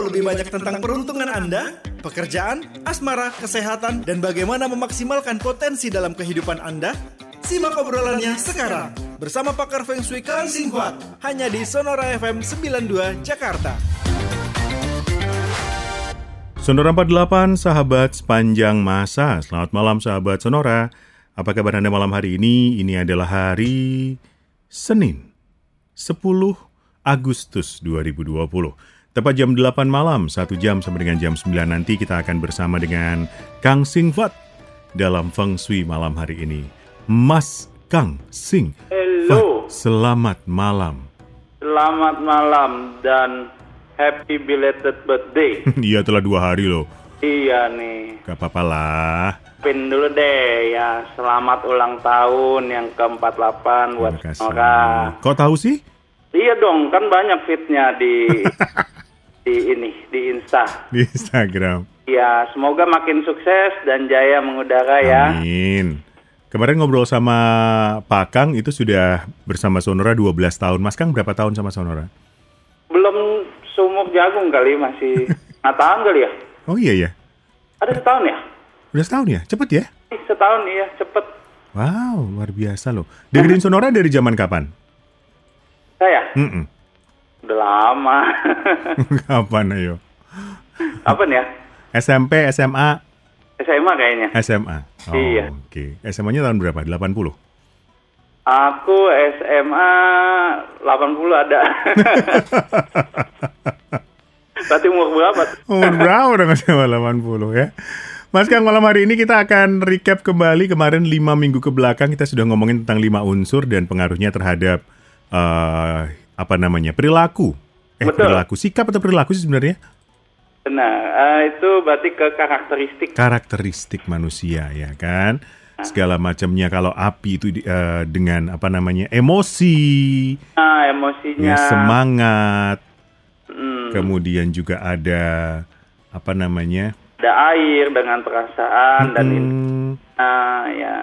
tahu lebih banyak tentang peruntungan Anda, pekerjaan, asmara, kesehatan, dan bagaimana memaksimalkan potensi dalam kehidupan Anda? Simak obrolannya sekarang bersama pakar Feng Shui Kang Sing Huat hanya di Sonora FM 92 Jakarta. Sonora 48, sahabat sepanjang masa. Selamat malam sahabat Sonora. Apa kabar Anda malam hari ini? Ini adalah hari Senin, 10 Agustus 2020. Tepat jam 8 malam, satu jam sampai dengan jam 9 nanti kita akan bersama dengan Kang Sing Fat dalam Feng Shui malam hari ini. Mas Kang Sing Hello. Fat, selamat malam. Selamat malam dan happy belated birthday. Iya telah dua hari loh. iya nih. Gak apa-apa lah. Pin dulu deh ya. Selamat ulang tahun yang ke-48 buat. Sonora. Kok tahu sih? Iya dong, kan banyak fitnya di di ini di Insta. Di Instagram. Ya, semoga makin sukses dan jaya mengudara ya. Amin. Kemarin ngobrol sama Pak Kang itu sudah bersama Sonora 12 tahun. Mas Kang berapa tahun sama Sonora? Belum sumur jagung kali masih nggak tahun kali ya? Oh iya ya. Ada setahun ya? Udah setahun ya? Cepet ya? Setahun iya, cepet. Wow, luar biasa loh. Dengerin Sonora dari zaman kapan? Saya Mm-mm. Udah lama. kapan ayo? Apa nih ya? SMP, SMA, SMA kayaknya. SMA. Oh, Iya. Oke. SMA-nya tahun berapa? 80. Aku SMA 80 ada. Berarti umur berapa? Umur berapa dong SMA 80 ya? Mas Kang, malam hari ini kita akan recap kembali kemarin 5 minggu ke belakang kita sudah ngomongin tentang 5 unsur dan pengaruhnya terhadap eh, apa namanya? perilaku. Eh, Betul. perilaku sikap atau perilaku sih sebenarnya? Nah, itu berarti ke karakteristik. karakteristik manusia ya kan segala macamnya kalau api itu eh, dengan apa namanya emosi Nah, emosinya. ya semangat Hmm, kemudian juga ada apa namanya ada air dengan perasaan dan ini. hmm, Nah, ya.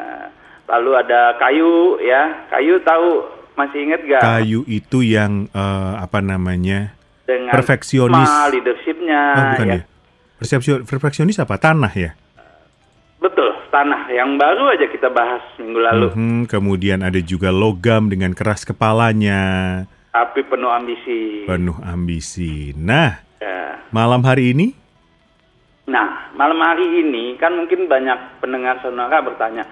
Lalu ada kayu ya. Kayu tahu masih inget gak? kayu itu yang eh, apa namanya Dengan perfeksionis. ma, leadershipnya. oh bukan ya. ya persepsi perfeksionis apa tanah ya Betul, tanah. Yang baru aja kita bahas minggu lalu. Mhm, kemudian ada juga logam dengan keras kepalanya Tapi penuh ambisi. penuh ambisi nah Ya. malam hari ini Nah, malam hari ini kan mungkin banyak pendengar sonora bertanya,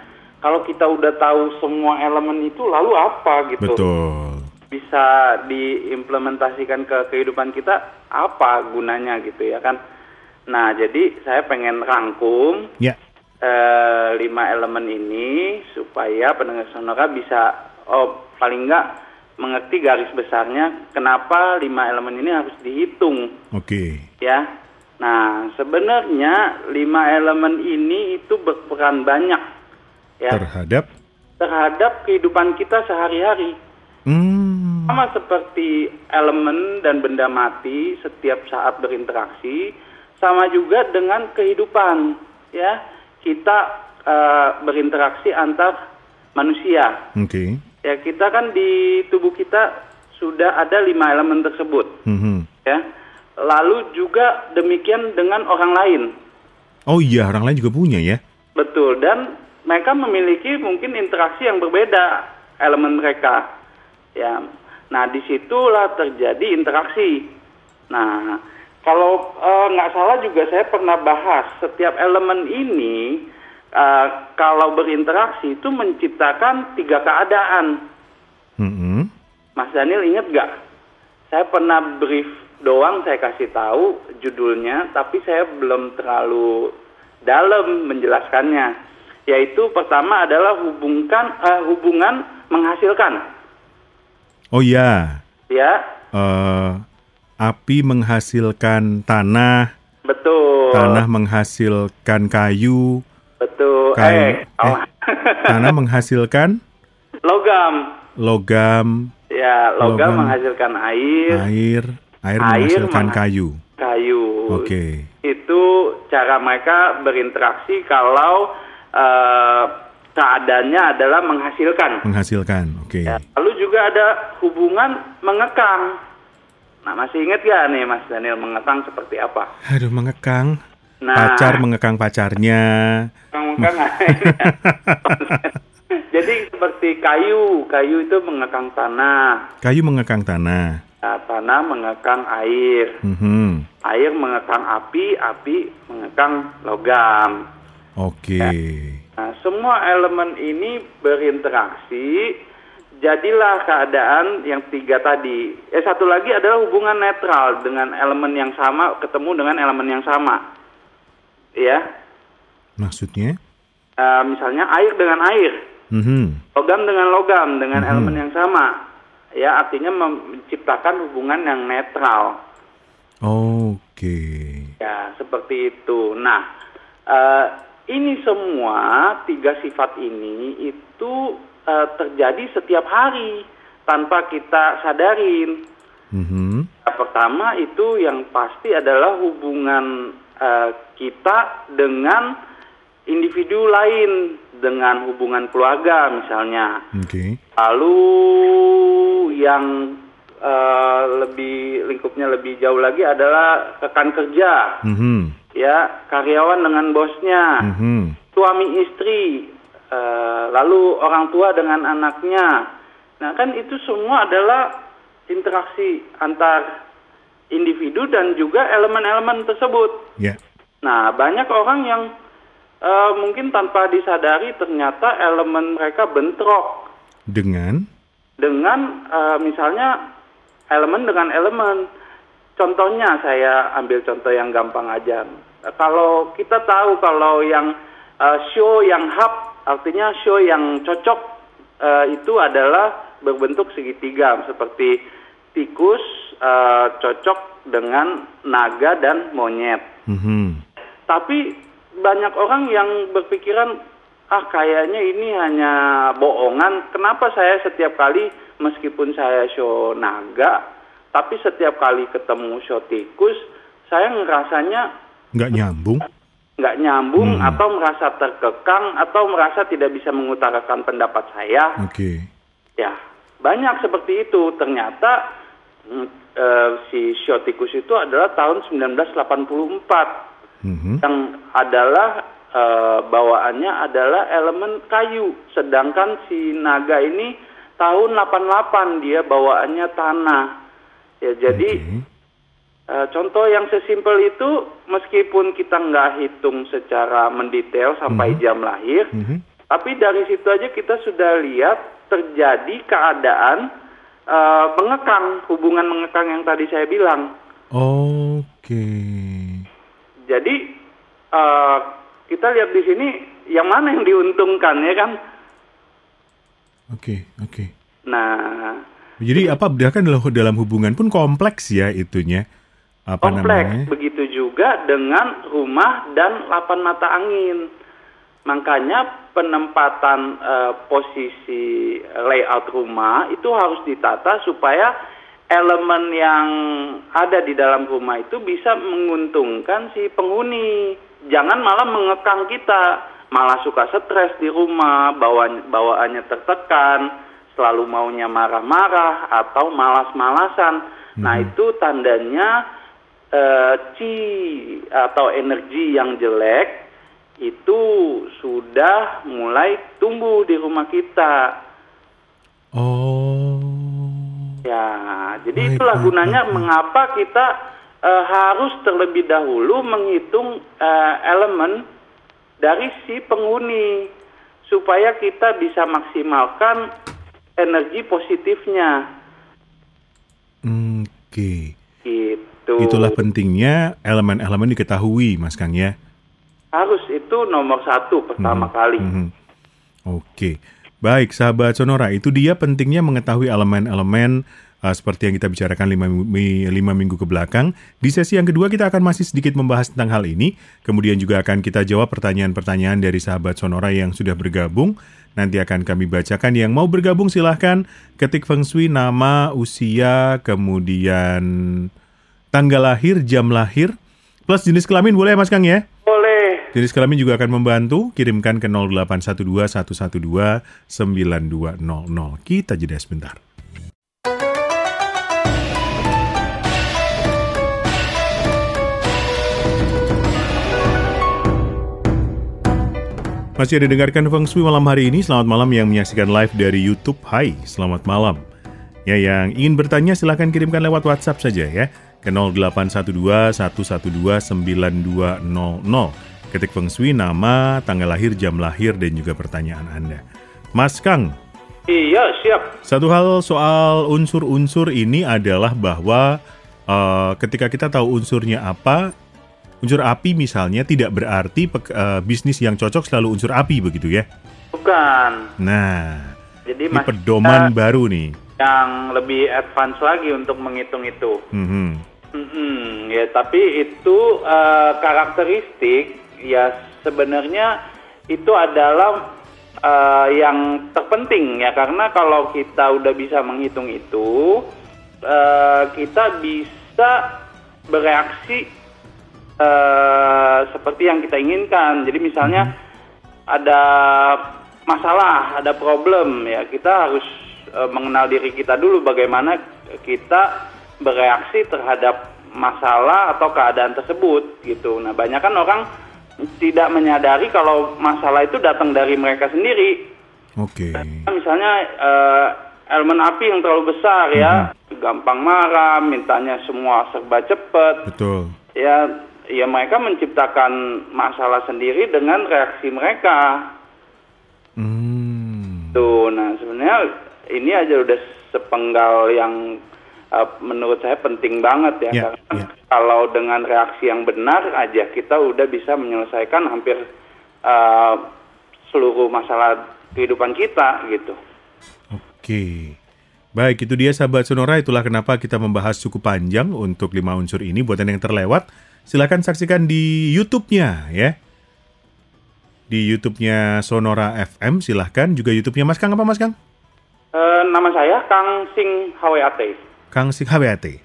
kalau kita udah tahu semua elemen itu lalu apa gitu? betul Bisa diimplementasikan ke kehidupan kita apa gunanya gitu ya kan? Nah, jadi saya pengen rangkum ya eh, lima elemen ini supaya pendengar sonora bisa oh paling enggak mengerti garis besarnya kenapa lima elemen ini harus dihitung Oke, ya. Nah, sebenarnya lima elemen ini itu berperan banyak ya terhadap terhadap kehidupan kita sehari-hari. hmm, Sama seperti elemen dan benda mati setiap saat berinteraksi, sama juga dengan kehidupan ya. Kita eh, berinteraksi antar manusia. oke, Ya, kita kan di tubuh kita sudah ada lima elemen tersebut Mhm. ya. Lalu juga demikian dengan orang lain. Oh iya, orang lain juga punya ya? Betul dan mereka memiliki mungkin interaksi yang berbeda elemen mereka. Ya. Nah, di situlah terjadi interaksi. Nah, kalau eh, nggak salah juga saya pernah bahas setiap elemen ini eh, kalau berinteraksi itu menciptakan tiga keadaan. Mhm. Mas Daniel ingat nggak? Saya pernah brief doang saya kasih tahu judulnya, tapi saya belum terlalu dalam menjelaskannya. Yaitu pertama adalah hubungkan eh, hubungan menghasilkan, Oh iya, ya. Eh, api menghasilkan tanah, betul, tanah menghasilkan kayu, betul. kayu, Eh, oh. tanah menghasilkan? Logam, logam, ya logam, Logam. menghasilkan air, air, air Air menghasilkan mengha- kayu. kayu. Oke, itu cara mereka berinteraksi kalau eh, keadaannya adalah menghasilkan. menghasilkan. Oke, Ya, Lalu juga ada hubungan mengekang. Nah, masih ingat ya nih Mas Daniel mengekang seperti apa? Aduh, mengekang. Nah, Pacar mengekang pacarnya. mengekang. Jadi seperti kayu, kayu itu mengekang tanah, Kayu mengekang tanah. Nah, tanah mengekang air, Mhm. air mengekang api, api mengekang logam. Oke. Nah, semua elemen ini berinteraksi, jadilah keadaan yang tiga tadi. Eh satu lagi adalah hubungan netral dengan elemen yang sama ketemu dengan elemen yang sama. Ya, Maksudnya? Eh, misalnya air dengan air, Mhm. logam dengan logam dengan Mhm. elemen yang sama. Ya, artinya menciptakan hubungan yang netral. Oke. Ya, seperti itu. Nah, eh, ini semua tiga sifat ini itu eh, terjadi setiap hari tanpa kita sadarin. Mhm. Yang pertama itu yang pasti adalah hubungan eh, kita dengan individu lain, dengan hubungan keluarga misalnya. Oke. Lalu yang eh, lebih lingkupnya lebih jauh lagi adalah rekan kerja Mhm. Ya karyawan dengan bosnya, Mhm. suami istri, eh, lalu orang tua dengan anaknya. Nah kan itu semua adalah interaksi antar individu dan juga elemen-elemen tersebut. Ya. Nah banyak orang yang eh, mungkin tanpa disadari ternyata elemen mereka bentrok Dengan dengan eh, misalnya elemen dengan elemen. Contohnya saya ambil contoh yang gampang aja. Kalau kita tahu kalau yang eh, show yang hub artinya show yang cocok eh, itu adalah berbentuk segitiga seperti tikus eh, cocok dengan naga dan monyet. Mhm. Tapi banyak orang yang berpikiran ah kayaknya ini hanya bohongan. Kenapa saya setiap kali meskipun saya show naga, tapi setiap kali ketemu show tikus, saya ngerasanya nggak nyambung. nggak nyambung Hmm. atau merasa terkekang atau merasa tidak bisa mengutarakan pendapat saya. Oke. Ya, banyak seperti itu. Ternyata mm, eh, si show tikus itu adalah tahun 1984 Mhm. yang adalah eh, bawaannya adalah elemen kayu, sedangkan si naga ini tahun 88 dia bawaannya tanah. Ya jadi Oke. eh, contoh yang sesimpel itu meskipun kita nggak hitung secara mendetail sampai jam lahir, Mhm. tapi dari situ aja kita sudah lihat terjadi keadaan eh, mengekang hubungan mengekang yang tadi saya bilang. Oke. Jadi eh, kita lihat di sini yang mana yang diuntungkan ya kan? Oke, oke. Nah, Jadi apa bahkan dalam hubungan pun kompleks ya itunya. Apa kompleks namanya? begitu juga dengan rumah dan lapan mata angin. Makanya penempatan eh, posisi layout rumah itu harus ditata supaya elemen yang ada di dalam rumah itu bisa menguntungkan si penghuni. Jangan malah mengekang kita, malah suka stres di rumah, bawaan, bawaannya tertekan, selalu maunya marah-marah atau malas-malasan. Nah, itu tandanya eh, chi atau energi yang jelek itu sudah mulai tumbuh di rumah kita. Oh. Ya, jadi Baik, itulah baik, gunanya baik, baik. mengapa kita eh, harus terlebih dahulu menghitung eh, elemen dari si penghuni supaya kita bisa maksimalkan energi positifnya. Oke. Gitu. Itulah pentingnya elemen-elemen diketahui, Mas Kang ya. Harus itu nomor satu pertama kali. Mhm. Oke. Baik, sahabat Sonora, itu dia pentingnya mengetahui elemen-elemen uh, seperti yang kita bicarakan lima, mi- lima minggu ke belakang. Di sesi yang kedua kita akan masih sedikit membahas tentang hal ini. Kemudian juga akan kita jawab pertanyaan-pertanyaan dari sahabat Sonora yang sudah bergabung. Nanti akan kami bacakan. Yang mau bergabung silahkan ketik Feng Shui nama, usia, kemudian tanggal lahir, jam lahir, plus jenis kelamin boleh Mas Kang ya? Boleh. Jenis kelamin juga akan membantu. Kirimkan ke 0812 112 9200. Kita jeda sebentar. Masih ada dengarkan Feng Shui malam hari ini. Selamat malam yang menyaksikan live dari YouTube. Hai, selamat malam. Ya, yang ingin bertanya silahkan kirimkan lewat WhatsApp saja ya ke 0812 112 9200. Ketik Feng Shui nama, tanggal lahir, jam lahir, dan juga pertanyaan Anda. Mas Kang, Iya, siap. satu hal soal unsur-unsur ini adalah bahwa eh, ketika kita tahu unsurnya apa, unsur api misalnya tidak berarti eh, bisnis yang cocok selalu unsur api begitu ya. Bukan. Nah, Jadi ini pedoman baru nih. yang lebih advance lagi untuk menghitung itu. Mhm. Mm-mm, ya, tapi itu eh, karakteristik ya sebenarnya itu adalah eh, yang terpenting ya karena kalau kita udah bisa menghitung itu eh, kita bisa bereaksi eh, seperti yang kita inginkan. Jadi misalnya ada masalah, ada problem ya kita harus eh, mengenal diri kita dulu bagaimana kita bereaksi terhadap masalah atau keadaan tersebut gitu. Nah, banyak kan orang tidak menyadari kalau masalah itu datang dari mereka sendiri. Oke. Misalnya eh, elemen api yang terlalu besar ya, gampang marah, mintanya semua serba cepat. Betul. Ya, ya mereka menciptakan masalah sendiri dengan reaksi mereka. Hmm. Tuh, nah sebenarnya ini aja udah sepenggal yang uh, menurut saya penting banget ya, Ya, karena ya. kalau dengan reaksi yang benar aja kita udah bisa menyelesaikan hampir uh, seluruh masalah kehidupan kita gitu. Oke. Baik, itu dia sahabat Sonora. Itulah kenapa kita membahas cukup panjang untuk lima unsur ini. Buat Anda yang terlewat, silakan saksikan di YouTube-nya ya. Di YouTube-nya Sonora FM, silahkan. Juga YouTube-nya Mas Kang apa Mas Kang? Eh, nama saya Kang Sing HWAT. Kang Sik HWAT.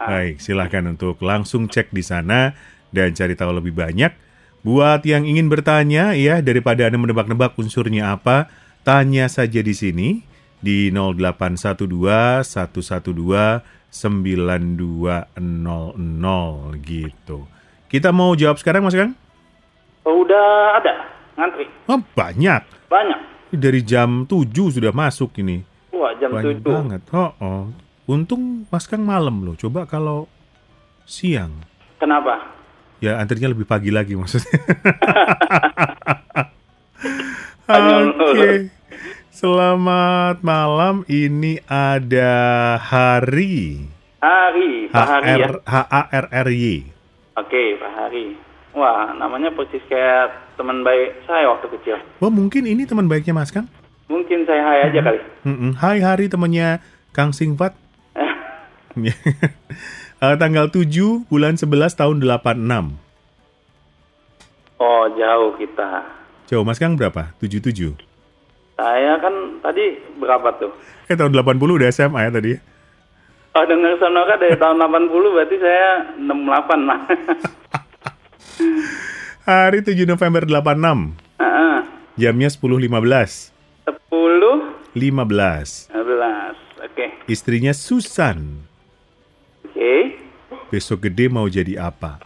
Baik, silahkan untuk langsung cek di sana dan cari tahu lebih banyak. Buat yang ingin bertanya ya, daripada Anda menebak-nebak unsurnya apa, tanya saja di sini di 0812 112 9200 gitu. Kita mau jawab sekarang Mas Kang? Oh, udah ada ngantri Oh, banyak. banyak. Dari jam 7 sudah masuk ini. Wah jam Banyak 7 banget. Oh, oh. Untung Mas Kang malam loh. Coba kalau siang. Kenapa? Ya antrinya lebih pagi lagi maksudnya. Oke. Selamat malam. Ini ada Hari. Hari, Pak Hari ya. H A R R Y. Oke, Pak Hari. Wah, namanya persis kayak teman baik saya waktu kecil. Wah mungkin ini teman baiknya Mas Kang. Mungkin saya hai aja kali. Mm-mm. Hai Hari temannya Kang Singpat. Eh, tanggal 7 bulan 11 tahun 86. oh, jauh kita. Coba Mas Kang berapa? 77. Saya kan tadi berapa tuh? Eh tahun 80 udah SMA ya tadi. Oh, dengar Sonoka dari tahun 80 berarti saya 68 lah. Hari 7 November 86. Heeh. Jamnya 10.15. 10 15. 15. Oke. Istrinya Susan. Oke. Besok gede mau jadi apa?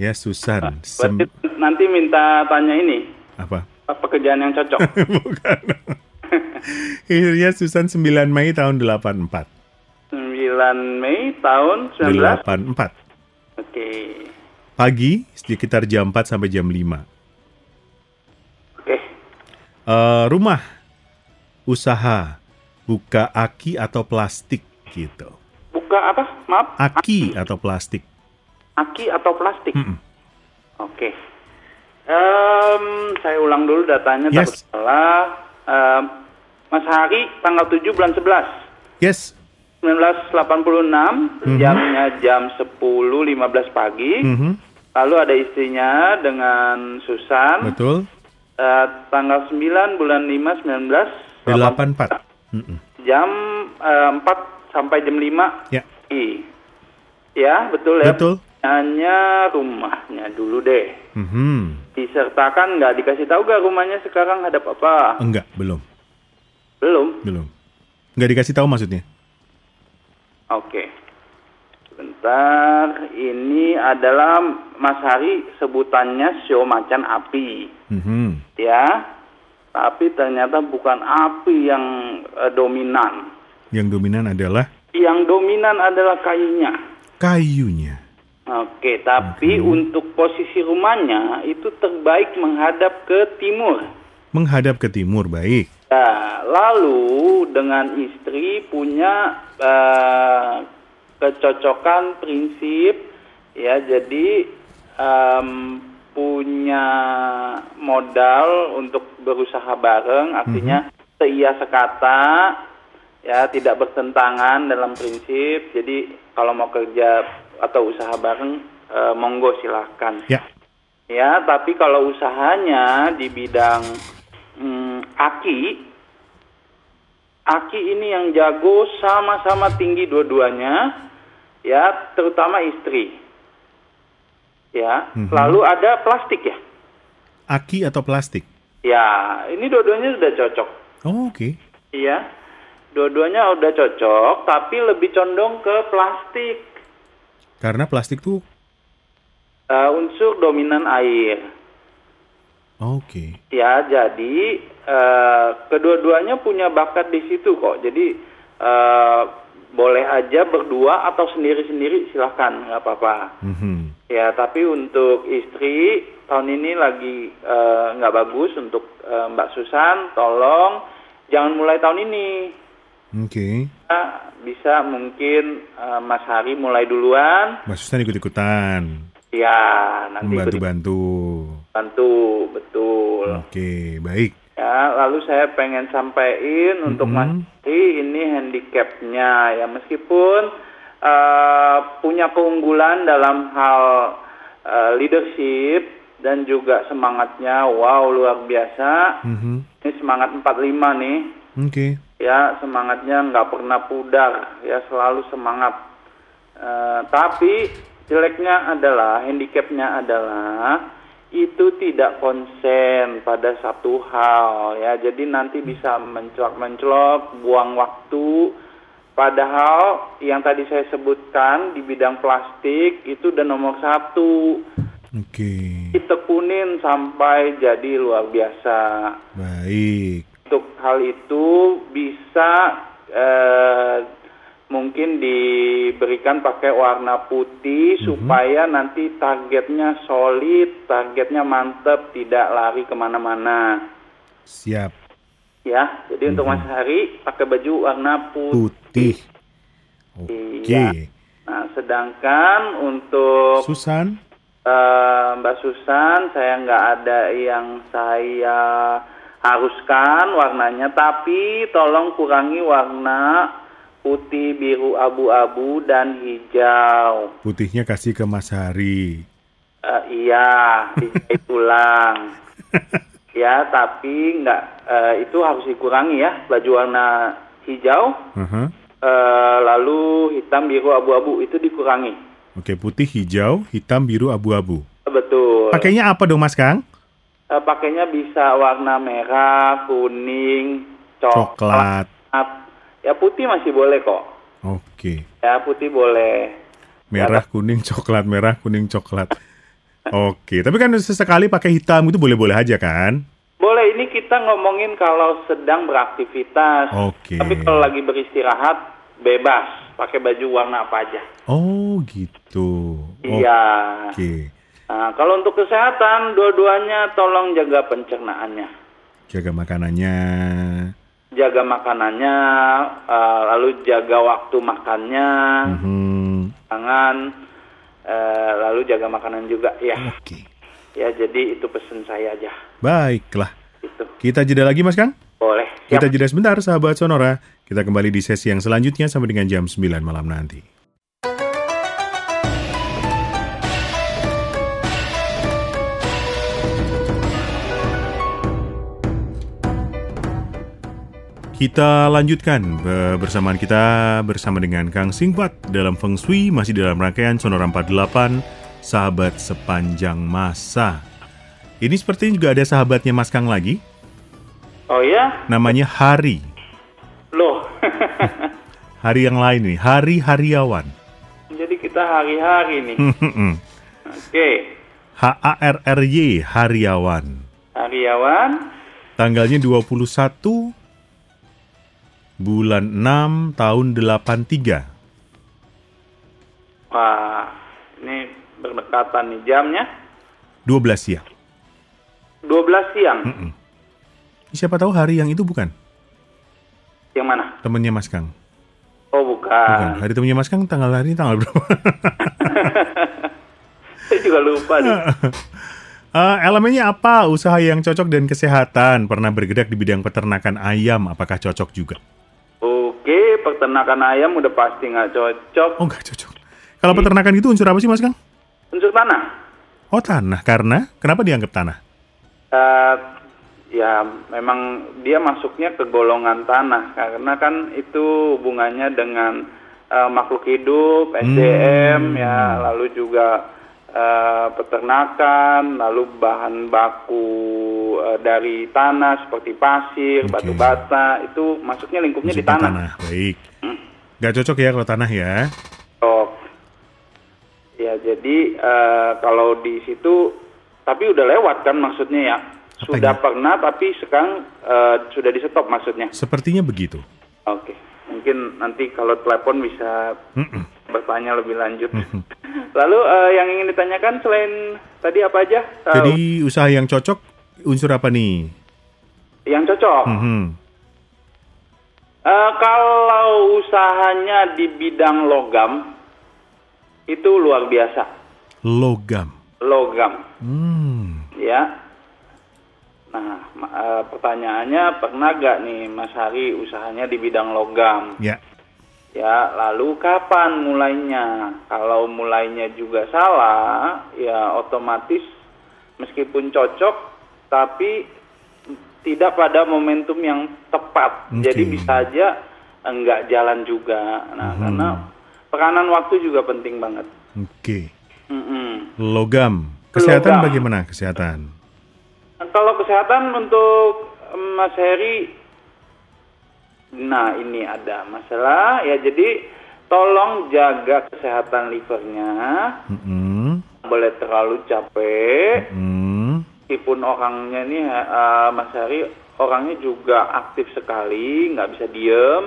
Ya Susan. Sem- Berarti nanti minta tanya ini. apa? Pekerjaan yang cocok? Bukan. Istrinya Susan 9 Mei tahun 84. 9 Mei tahun 19. 84. Oke. Pagi sekitar jam 4 sampai jam 5. Oke. Eh, rumah usaha buka aki atau plastik gitu. Buka apa? Maaf. Aki atau plastik. Aki atau plastik? Mm-mm. Oke. Em, saya ulang dulu datanya takut Yes. salah. Em, Mas Hari tanggal 7 bulan 11 Yes. 1986 jamnya jam 10.15 pagi. Mhm. Lalu ada istrinya dengan Susan Betul. eh, tanggal 9 bulan 5 19 84. Mm-mm. jam eh, 4 sampai jam 5 Ya. pagi. Ya, betul ya. Betul. Hanya rumahnya dulu deh. Mhm. Disertakan nggak dikasih tahu gak rumahnya sekarang hadap apa? Enggak, belum. Belum. Belum. Enggak dikasih tahu maksudnya. Oke. Bentar, ini adalah Mas Hari sebutannya sio macan api, Mhm. ya. Tapi ternyata bukan api yang eh, dominan. Yang dominan adalah Yang dominan adalah kayunya. kayunya. Oke, tapi untuk posisi rumahnya itu terbaik menghadap ke timur. Menghadap ke timur, baik. Nah, lalu dengan istri punya eh, kecocokan prinsip, ya jadi em, punya modal untuk berusaha bareng, artinya seia sekata, ya tidak bertentangan dalam prinsip. Jadi kalau mau kerja atau usaha bareng, eh, monggo silahkan. Ya. Ya, tapi kalau usahanya di bidang hmm, aki, aki ini yang jago sama-sama tinggi dua-duanya, ya, terutama istri. Ya, Mhm. lalu ada plastik ya. Aki atau plastik? Ya, ini dua-duanya sudah cocok. Oh, oke. Iya, dua-duanya udah cocok, tapi lebih condong ke plastik. Karena plastik tuh Eh, unsur dominan air. oke. Ya, jadi eh, kedua-duanya punya bakat di situ kok. Jadi eh, boleh aja berdua atau sendiri-sendiri silahkan, nggak apa-apa. Mhm. Ya, tapi untuk istri tahun ini lagi eh, nggak bagus untuk eh, Mbak Susan. Tolong jangan mulai tahun ini. Oke. Ya, bisa mungkin eh, Mas Hari mulai duluan. Mbak Susan ikut-ikutan. Ya, nanti Membantu-bantu. bantu betul. Oke, baik. Ya, lalu saya pengen sampaikan untuk Mas. Hari ini handicapnya ya meskipun eh, punya keunggulan dalam hal eh, leadership dan juga semangatnya wow luar biasa. Mhm. Ini semangat 45 nih. Oke. Ya, semangatnya nggak pernah pudar, ya selalu semangat. Eh, tapi jeleknya adalah, handicapnya adalah itu tidak konsen pada satu hal, ya. Jadi nanti bisa mencolok-mencolok, buang waktu. Padahal yang tadi saya sebutkan di bidang plastik itu udah nomor satu. Oke. Ditekunin sampai jadi luar biasa Baik. Untuk hal itu bisa eh, mungkin diberikan pakai warna putih supaya nanti targetnya solid, targetnya mantep, tidak lari ke mana-mana. Siap. Ya, jadi untuk Mas Hari pakai baju warna putih. Putih. Oke. Iya. Nah, sedangkan untuk Susan? Eh, Mbak Susan, saya nggak ada yang saya haruskan warnanya, tapi tolong kurangi warna putih, biru, abu-abu, dan hijau. Putihnya kasih ke Mas Hari. Eh, iya, dijahit ulang. ya, tapi nggak eh, itu harus dikurangi ya, baju warna hijau, Aha. eh, lalu hitam, biru, abu-abu itu dikurangi. Oke, putih, hijau, hitam, biru, abu-abu. Betul. Pakainya apa dong Mas Kang? Eh, pakainya bisa warna merah, kuning, coklat. Coklat. Ya putih masih boleh kok. Oke. Ya putih boleh. Merah, kuning, coklat, merah, kuning, coklat. Oke, tapi kan sesekali pakai hitam itu boleh-boleh aja kan? Boleh ini kita ngomongin kalau sedang beraktivitas. Oke. Tapi kalau lagi beristirahat bebas pakai baju warna apa aja. Oh, gitu. Iya. Oke. Nah, kalau untuk kesehatan dua-duanya tolong jaga pencernaannya. Jaga makanannya. Jaga makanannya, eh, lalu jaga waktu makannya, Mhm. jangan eh, lalu jaga makanan juga ya. Oke. Ya jadi itu pesan saya aja. Baiklah. Itu Kita jeda lagi Mas Kang? boleh. Kita Siap. jeda sebentar sahabat Sonora. Kita kembali di sesi yang selanjutnya sampai dengan jam 9 malam nanti. Kita lanjutkan bersamaan kita bersama dengan Kang Singpat dalam Feng Shui masih dalam rangkaian Sonora 48 Sahabat Sepanjang Masa. Ini sepertinya juga ada sahabatnya Mas Kang lagi, Oh ya, namanya Hari. loh. Hari yang lain nih, Hari Hariawan. jadi kita hari-hari nih. Oke, H-A-R-R-Y, Hariawan. Hariawan, Tanggalnya 21 bulan 6 tahun 83. wah ini berdekatan nih jamnya. 12 siang. 12 siang. Mm-mm. Siapa tahu hari yang itu bukan? Yang mana? Temennya Mas Kang. Oh Bukan. bukan. Hari temennya Mas Kang tanggal hari tanggal berapa? Saya juga lupa nih. Eh, elemennya apa? Usaha yang cocok dan kesehatan. Pernah bergerak di bidang peternakan ayam. Apakah cocok juga? Peternakan ayam udah pasti nggak cocok. Oh, nggak cocok. Kalau peternakan itu unsur apa sih, Mas Kang? Unsur tanah. Oh, tanah. Karena? Kenapa dianggap tanah? Eh, ya memang dia masuknya ke golongan tanah karena kan itu hubungannya dengan eh, makhluk hidup, SDM ya, lalu juga eh, peternakan, lalu bahan baku eh, dari tanah seperti pasir, Oke. batu bata itu masuknya lingkupnya di Masuknya tanah. Baik. Nggak cocok ya kalau tanah ya. Oh. Ya, jadi eh, kalau di situ tapi udah lewat kan maksudnya ya. Sudah Apanya? pernah tapi sekarang eh, sudah di stop maksudnya. Sepertinya begitu. Oke. Mungkin nanti kalau telepon bisa Mm-mm. bertanya lebih lanjut. Lalu eh, yang ingin ditanyakan selain tadi apa aja? Eh, Jadi usaha yang cocok unsur apa nih? yang cocok. Mhm. Eh, kalau usahanya di bidang logam itu luar biasa. Logam. Logam. Hmm. Ya. Nah, eh, pertanyaannya pernah gak nih Mas Hari usahanya di bidang logam? Ya. Ya, lalu kapan mulainya? Kalau mulainya juga salah, ya otomatis meskipun cocok, tapi tidak pada momentum yang tepat. Oke. Jadi bisa aja enggak jalan juga. Nah, Mhm. karena peranan waktu juga penting banget. Oke. Mm-mm. Logam. Kesehatan Logam. bagaimana kesehatan? Nah, Kalau kesehatan untuk em, Mas Heri, nah ini ada masalah ya. Jadi tolong jaga kesehatan livernya, Mm-mm. boleh terlalu capek. Mm. Meskipun orangnya nih eh, Mas Heri orangnya juga aktif sekali, nggak bisa diem.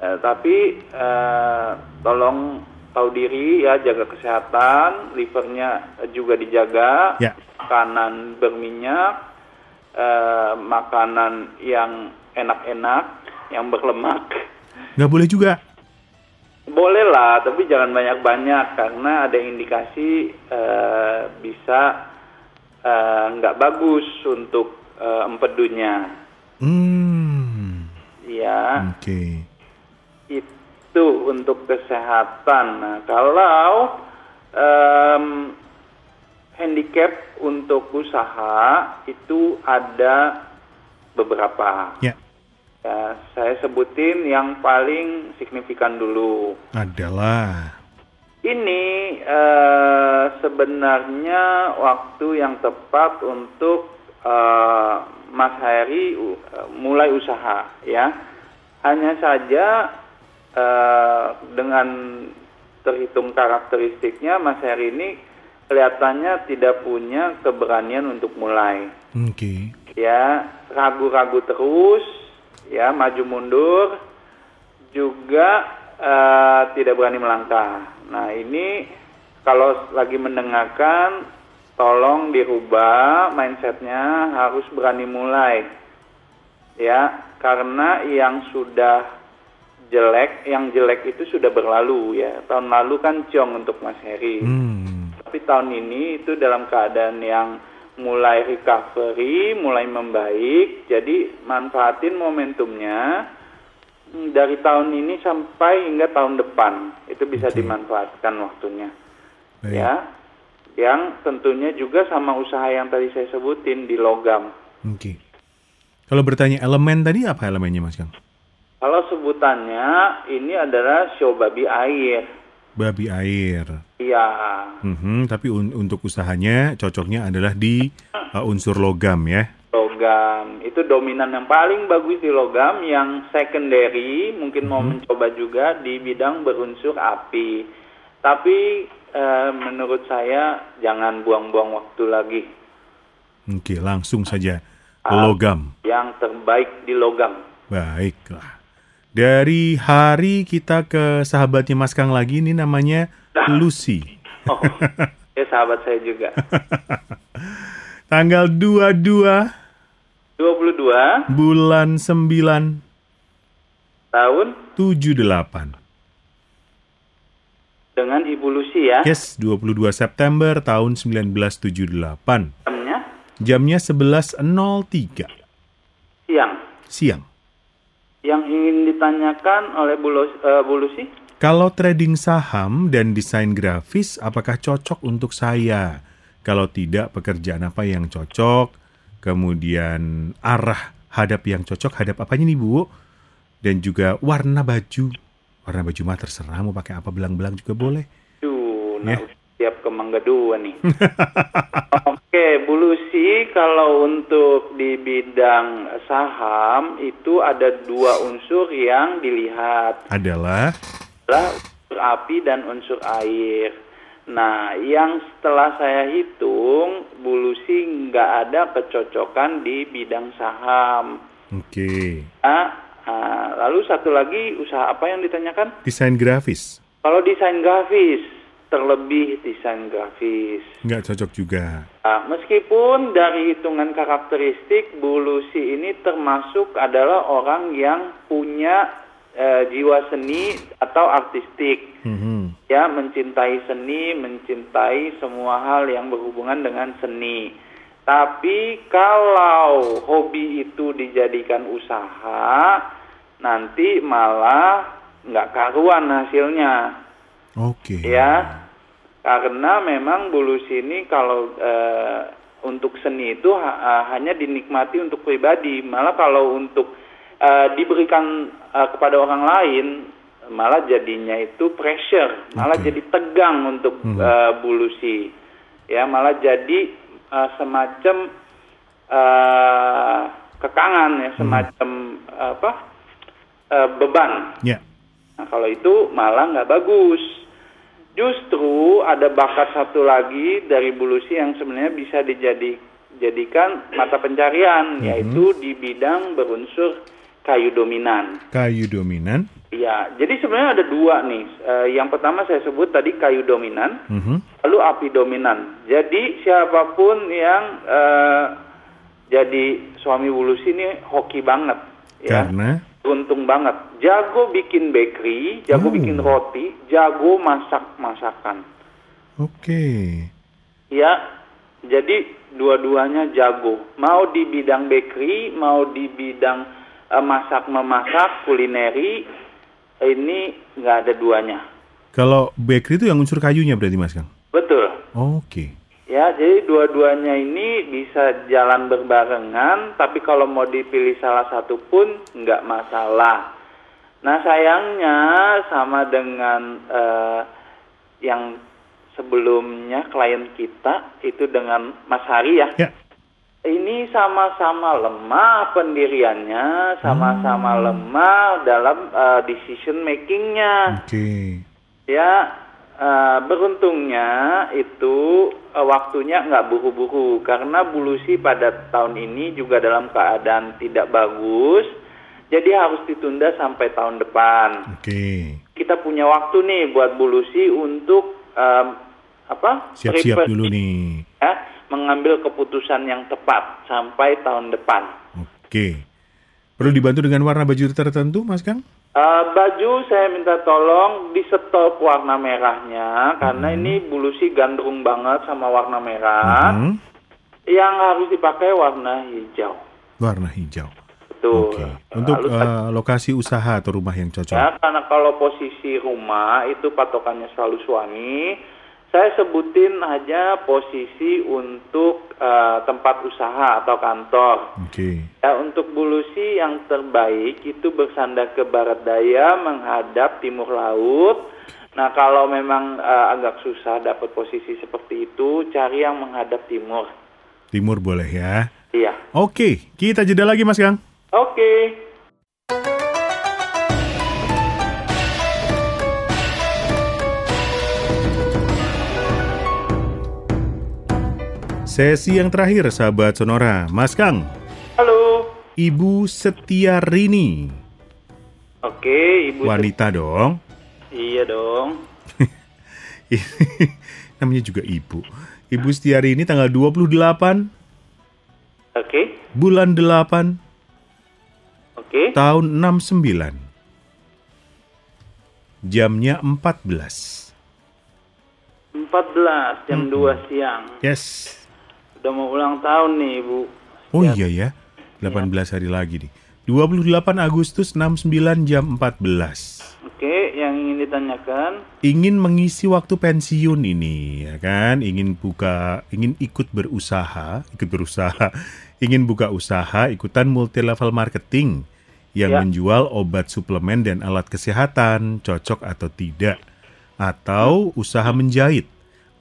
Eh, tapi eh, tolong tahu diri ya, jaga kesehatan, livernya juga dijaga Ya. makanan berminyak, eh, makanan yang enak-enak, yang berlemak. Nggak boleh juga. Boleh lah, tapi jangan banyak-banyak karena ada indikasi eh, bisa eh, nggak bagus untuk eh, empedunya. Hmm. Ya, Oke. itu untuk kesehatan. Nah, kalau em, handicap untuk usaha itu ada beberapa. Ya. Ya, saya sebutin yang paling signifikan dulu. Adalah. Ini eh, sebenarnya waktu yang tepat untuk eh, Mas Heri u- eh, mulai usaha, ya. Hanya saja eh, dengan terhitung karakteristiknya, Mas Heri ini kelihatannya tidak punya keberanian untuk mulai Oke. ya ragu-ragu terus ya maju mundur juga eh, tidak berani melangkah nah ini kalau lagi mendengarkan tolong dirubah mindsetnya harus berani mulai ya karena yang sudah jelek yang jelek itu sudah berlalu ya tahun lalu kan ciong untuk Mas Heri Hmm. tapi tahun ini itu dalam keadaan yang mulai recovery, mulai membaik. Jadi manfaatin momentumnya hmm, dari tahun ini sampai hingga tahun depan. Itu bisa dimanfaatkan waktunya. Baik. Ya. Yang tentunya juga sama usaha yang tadi saya sebutin di logam. Oke. Kalau bertanya elemen tadi apa elemennya Mas Kang? Kalau sebutannya ini adalah show babi air. Babi air. Iya. Mhm, tapi un- untuk usahanya cocoknya adalah di uh, unsur logam ya. logam itu dominan yang paling bagus di logam yang secondary mungkin mau mencoba juga di bidang berunsur api Tapi eh, menurut saya jangan buang-buang waktu lagi. Oke, langsung saja. Logam. Yang terbaik di logam. Baiklah. Dari hari kita ke sahabatnya Mas Kang lagi, ini namanya Lucy. Oh, ya sahabat saya juga. Tanggal 22 22 bulan 9 tahun 78. Dengan Ibu Lucy ya. Yes, 22 September tahun 1978. Jamnya Jamnya 11.03 siang. siang. Yang ingin ditanyakan oleh Bu, Lu- eh, Bu Lucy? Kalau trading saham dan desain grafis, apakah cocok untuk saya? Kalau tidak, pekerjaan apa yang cocok? Kemudian arah hadap yang cocok, hadap apanya nih Bu? Dan juga warna baju. Warna baju mah terserah, mau pakai apa belang-belang juga boleh. Duh, Ya. nah, siap ke Mangga Dua nih. Oke, Bu Lucy, kalau untuk di bidang saham itu ada dua unsur yang dilihat. Adalah, adalah unsur api dan unsur air. Nah, yang setelah saya hitung, Bu Lucy nggak ada kecocokan di bidang saham. oke, Nah, ah, lalu satu lagi usaha apa yang ditanyakan? desain grafis. Kalau desain grafis, terlebih desain grafis. Nggak cocok juga. Nah, meskipun dari hitungan karakteristik, Bu Lucy ini termasuk adalah orang yang punya eh, jiwa seni atau artistik. Mhm. ya mencintai seni, mencintai semua hal yang berhubungan dengan seni. Tapi kalau hobi itu dijadikan usaha, nanti malah nggak karuan hasilnya, Oke. ya. Karena memang bulu sini kalau eh, untuk seni itu ha- hanya dinikmati untuk pribadi, malah kalau untuk eh, diberikan eh, kepada orang lain malah jadinya itu pressure, malah Oke. jadi tegang untuk Mhm. eh, bulusi, ya malah jadi eh, semacam eh, kekangan ya, semacam apa eh, beban. Ya. Nah, kalau itu malah nggak bagus. Justru ada bakat satu lagi dari bulusi yang sebenarnya bisa dijadikan mata pencarian, yaitu di bidang berunsur kayu dominan. Kayu dominan. Ya, jadi sebenarnya ada dua nih. Eh, yang pertama saya sebut tadi kayu dominan, Mhm. lalu api dominan. Jadi siapa pun yang eh, jadi suami bulusi ini hoki banget, ya Karena beruntung banget. Jago bikin bakery, jago Oh. bikin roti, jago masak masakan. oke. Ya, jadi dua-duanya jago. Mau di bidang bakery, mau di bidang eh, masak memasak, kulineri, ini nggak ada duanya. Kalau bakery itu yang unsur kayunya berarti Mas Kang? Betul. Oke. Ya, jadi dua-duanya ini bisa jalan berbarengan, tapi kalau mau dipilih salah satu pun nggak masalah. Nah, sayangnya sama dengan eh, yang sebelumnya klien kita itu dengan Mas Hari ya. Ya. Ini sama-sama lemah pendiriannya, sama-sama lemah dalam eh, decision makingnya. Oke. Ya, eh, beruntungnya itu eh, waktunya nggak buru-buru karena Bulusi pada tahun ini juga dalam keadaan tidak bagus, jadi harus ditunda sampai tahun depan. Oke. Kita punya waktu nih buat Bulusi untuk em, apa? Siap-siap dulu nih. ya, mengambil keputusan yang tepat sampai tahun depan. Oke. Perlu dibantu dengan warna baju tertentu, Mas Kang? Eh, baju saya minta tolong di stop warna merahnya karena ini bulusi gandrung banget sama warna merah. Mhm. Yang harus dipakai warna hijau. Warna hijau. Betul. Oke. Untuk Lalu, eh, lokasi usaha atau rumah yang cocok. ya, karena kalau posisi rumah itu patokannya selalu suami, saya sebutin aja posisi untuk eh, tempat usaha atau kantor. Oke. Ya, untuk bulusi yang terbaik itu bersandar ke barat daya menghadap timur laut. Nah, kalau memang eh, agak susah dapat posisi seperti itu, cari yang menghadap timur. Timur boleh ya. Iya. Oke, kita jeda lagi Mas Kang. Oke. Sesi yang terakhir, sahabat Sonora. Mas Kang, Halo. Ibu Setiarini. Oke, Ibu. Wanita dong. Iya dong. Namanya juga ibu. Ibu Setiarini tanggal 28 Oke. bulan 8 Oke. tahun 69. Jamnya 14. 14 jam 2 siang. Yes. Udah mau ulang tahun nih, Ibu. Oh iya ya. 18 hari lagi nih. 28 Agustus 69 jam 14. Oke, yang ingin ditanyakan Ingin mengisi waktu pensiun ini, ya kan? Ingin buka, ingin ikut berusaha, ikut berusaha, ingin buka usaha, ikutan multi level marketing yang Ya. menjual obat suplemen dan alat kesehatan, cocok atau tidak, atau usaha menjahit,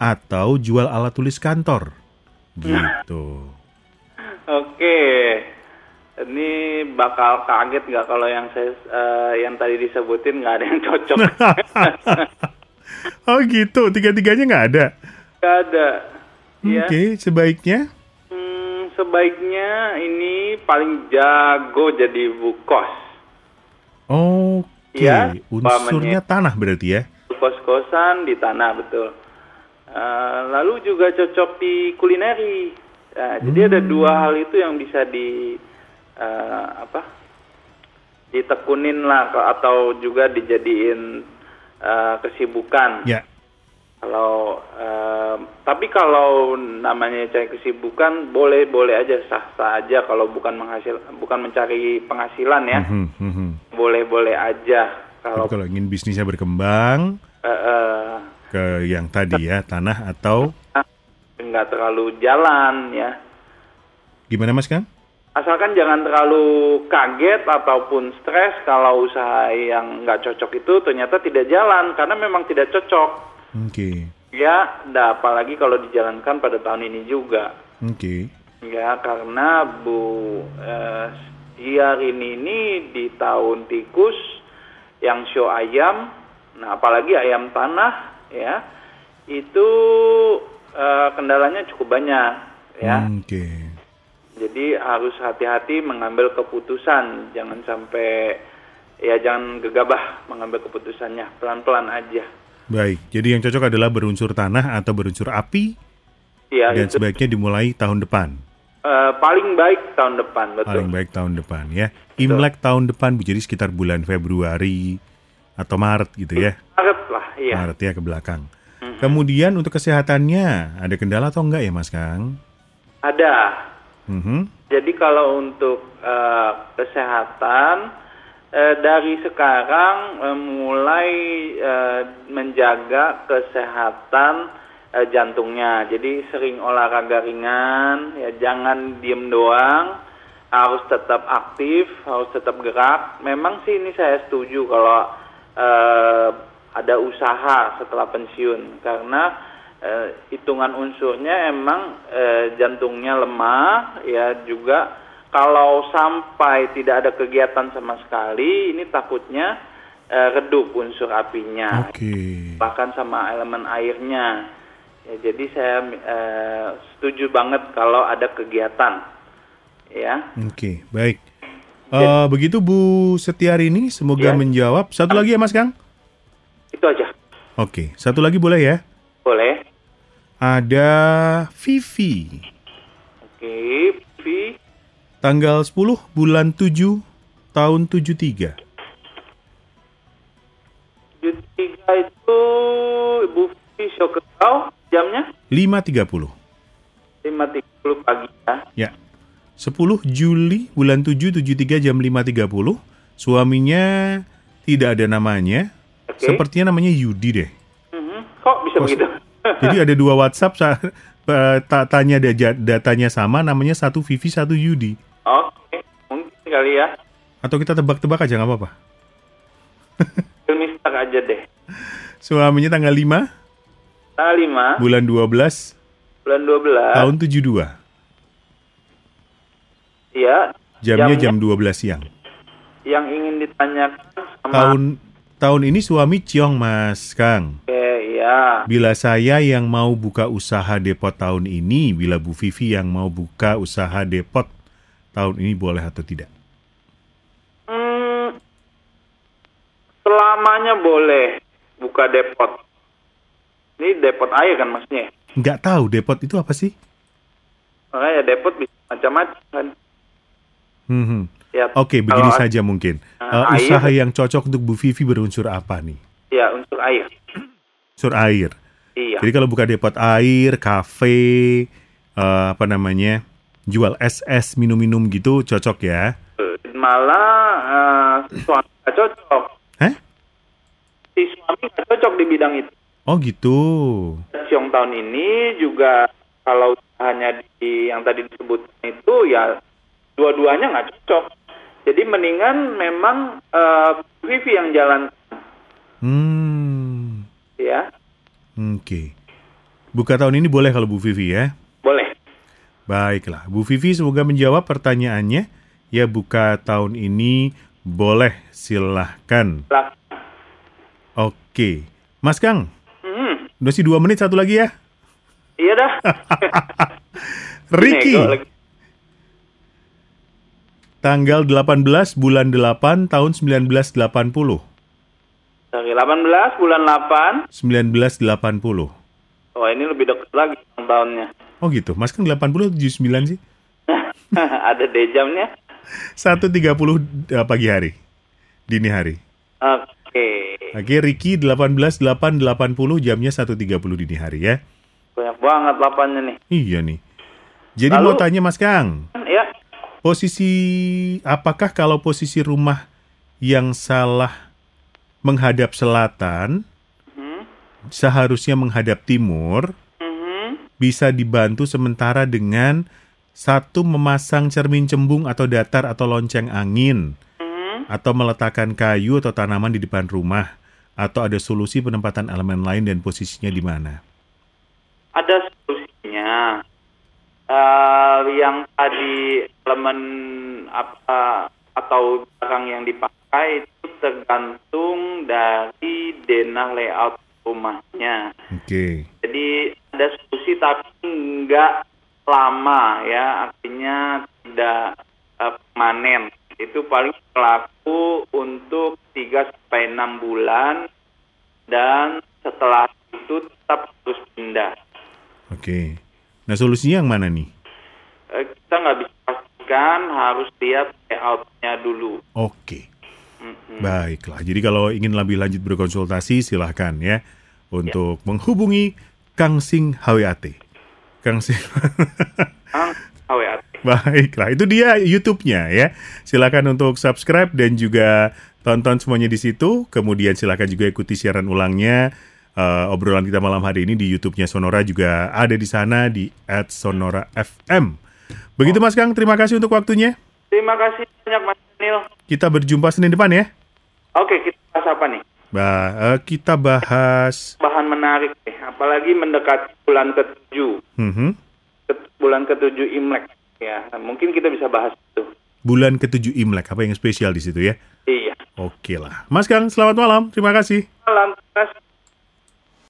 atau jual alat tulis kantor, gitu. Oke, ini bakal kaget nggak kalau yang saya eh, yang tadi disebutin nggak ada yang cocok. Oh gitu, tiga-tiganya nggak ada. Nggak ada. Ya, Oke, sebaiknya hmm, sebaiknya ini paling jago jadi bu kos. Oke, Iya, unsurnya tanah berarti ya. Kos-kosan di tanah betul. Eh, lalu juga cocok di kulineri. Nah, Jadi ada dua hal itu yang bisa di eh, apa? Ditekunin lah atau juga dijadiin eh, kesibukan. Ya, Kalau eh, tapi kalau namanya cari kesibukan boleh boleh aja sah sah aja kalau bukan menghasil bukan mencari penghasilan ya Mhm, mhm. boleh boleh aja kalau Tapi kalau ingin bisnisnya berkembang eh, eh, ke yang tadi ya tanah atau? Nggak terlalu jalan ya. Gimana Mas Kang? asalkan jangan terlalu kaget ataupun stres kalau usaha yang nggak cocok itu ternyata tidak jalan karena memang tidak cocok. Oke, ya nah, apalagi kalau dijalankan pada tahun ini juga. Oke. Ya, karena Bu eh, Diarini ini di tahun tikus yang show ayam, nah apalagi ayam tanah ya, itu eh, kendalanya cukup banyak ya. Oke. Jadi harus hati-hati mengambil keputusan, jangan sampai ya jangan gegabah mengambil keputusannya, pelan-pelan aja. Baik, jadi yang cocok adalah berunsur tanah atau berunsur api Ya, dan itu sebaiknya dimulai tahun depan. eh, paling baik tahun depan, betul. Paling baik tahun depan ya. Imlek tahun depan jadi sekitar bulan Februari atau Maret gitu ya. Maret lah, iya. Maret ya ke belakang. Kemudian untuk kesehatannya ada kendala atau enggak ya Mas Kang? Ada. Mhm. Jadi kalau untuk eh, kesehatan eh, dari sekarang eh, mulai eh, menjaga kesehatan eh, jantungnya. Jadi sering olahraga ringan, ya jangan diem doang, harus tetap aktif, harus tetap gerak. Memang sih ini saya setuju kalau eh, ada usaha setelah pensiun karena eh, hitungan unsurnya emang eh, jantungnya lemah ya juga kalau sampai tidak ada kegiatan sama sekali ini takutnya eh, redup unsur apinya Oke. bahkan sama elemen airnya ya, jadi saya eh, setuju banget kalau ada kegiatan ya Oke, baik. Eh, begitu Bu Setiarini, semoga Ya. menjawab. Satu lagi ya Mas Kang? Itu aja Oke, satu lagi boleh ya? boleh Ada Vivi, oke Vi tanggal 10 bulan 7 tahun 73. Tujuh tiga itu Ibu Vivi show ke kau jamnya 5.30. 5.30 pagi ya. Ya. 10 Juli bulan 7 73 jam 5.30. Suaminya tidak ada namanya. Oke. Sepertinya namanya Yudi deh. Mhm. Kok bisa Kos- begitu? Jadi ada dua WhatsApp sa- eh, ta- tanya da- datanya sama namanya satu Vivi satu Yudi. Oke, mungkin kali ya. Atau kita tebak-tebak aja nggak apa-apa. Mister aja deh. Suaminya tanggal 5 Tanggal 5 bulan 12 bulan 12. tahun 72. Iya. Jamnya Jamnya? jam 12 siang. Yang ingin ditanyakan sama Tahun tahun ini suami Ciong Mas Kang. Oke, Ya. Bila saya yang mau buka usaha depot tahun ini, bila Bu Vivi yang mau buka usaha depot tahun ini boleh atau tidak? Hmm, selamanya boleh buka depot. Ini depot air kan maksudnya. Nggak tahu depot itu apa sih? Makanya depot bisa macam-macam kan. Hmm. Ya, Oke, begini kalau- saja mungkin. Eh, air- usaha yang cocok untuk Bu Vivi berunsur apa nih? Ya, untuk air. Unsur air. Iya. Jadi kalau buka depot air, kafe, eh, apa namanya, jual es-es, minum-minum gitu cocok ya? Malah eh, suami nggak cocok. Hah? Si suami nggak cocok di bidang itu. Oh gitu. Siong tahun ini juga kalau hanya di yang tadi disebut itu ya dua-duanya nggak cocok. Jadi mendingan memang eh, Vivi yang jalan Hmm. ya. Oke. Buka tahun ini boleh kalau Bu Vivi ya? Boleh. Baiklah, Bu Vivi semoga menjawab pertanyaannya. Ya buka tahun ini boleh, silahkan. Lah. Oke. Mas Kang, Hmm, udah sih dua menit, satu lagi ya. iya dah. Ricky. Tanggal 18 bulan 8 tahun 1980. Dari 18 bulan 8. 1980. Oh ini lebih dekat lagi tahunnya. Oh gitu, Mas Kang 80 atau 79 sih? Ada day jamnya. 1.30 eh, pagi hari, dini hari. Oke. Oke, Ricky 18 8 80 jamnya 1.30 dini hari ya. Banyak banget lapannya nih. Iya nih. Jadi Lalu- mau tanya Mas Kang, Ya. Posisi apakah kalau posisi rumah yang salah menghadap selatan Hmm. seharusnya menghadap timur Mhm. bisa dibantu sementara dengan satu memasang cermin cembung atau datar atau lonceng angin Mhm. atau meletakkan kayu atau tanaman di depan rumah atau ada solusi penempatan elemen lain dan posisinya di mana? Ada solusinya. Eh, yang tadi elemen apa atau barang yang dipakai itu tergantung dari denah layout rumahnya. Oke. Jadi ada solusi tapi nggak lama ya, artinya tidak eh, permanen. Itu paling berlaku untuk 3 sampai 6 bulan dan setelah itu tetap harus pindah. Oke. Nah, solusinya yang mana nih? Eh, kita nggak bisa pastikan, harus lihat layoutnya dulu. Oke. Mm-mm. Baiklah. Jadi kalau ingin lebih lanjut berkonsultasi silahkan ya untuk menghubungi Kang Sing HWAT. Kang Sing. Ah, HWAT. Baiklah, itu dia YouTube-nya ya. Silakan untuk subscribe dan juga tonton semuanya di situ. Kemudian silakan juga ikuti siaran ulangnya. Eh, obrolan kita malam hari ini di YouTube-nya Sonora juga ada di sana di @sonora_fm. Begitu Mas Kang, terima kasih untuk waktunya. Terima kasih banyak Mas Daniel. Kita berjumpa Senin depan ya. Oke, kita bahas apa nih? Ba eh, kita bahas Bahan menarik nih, apalagi mendekati bulan ke-7. Mhm. Ke- bulan ke-7 Imlek. Ya, mungkin kita bisa bahas itu. bulan ketujuh Imlek. Apa yang spesial di situ ya? Iya. Oke lah. Mas Kang, selamat malam. Terima kasih. Malam.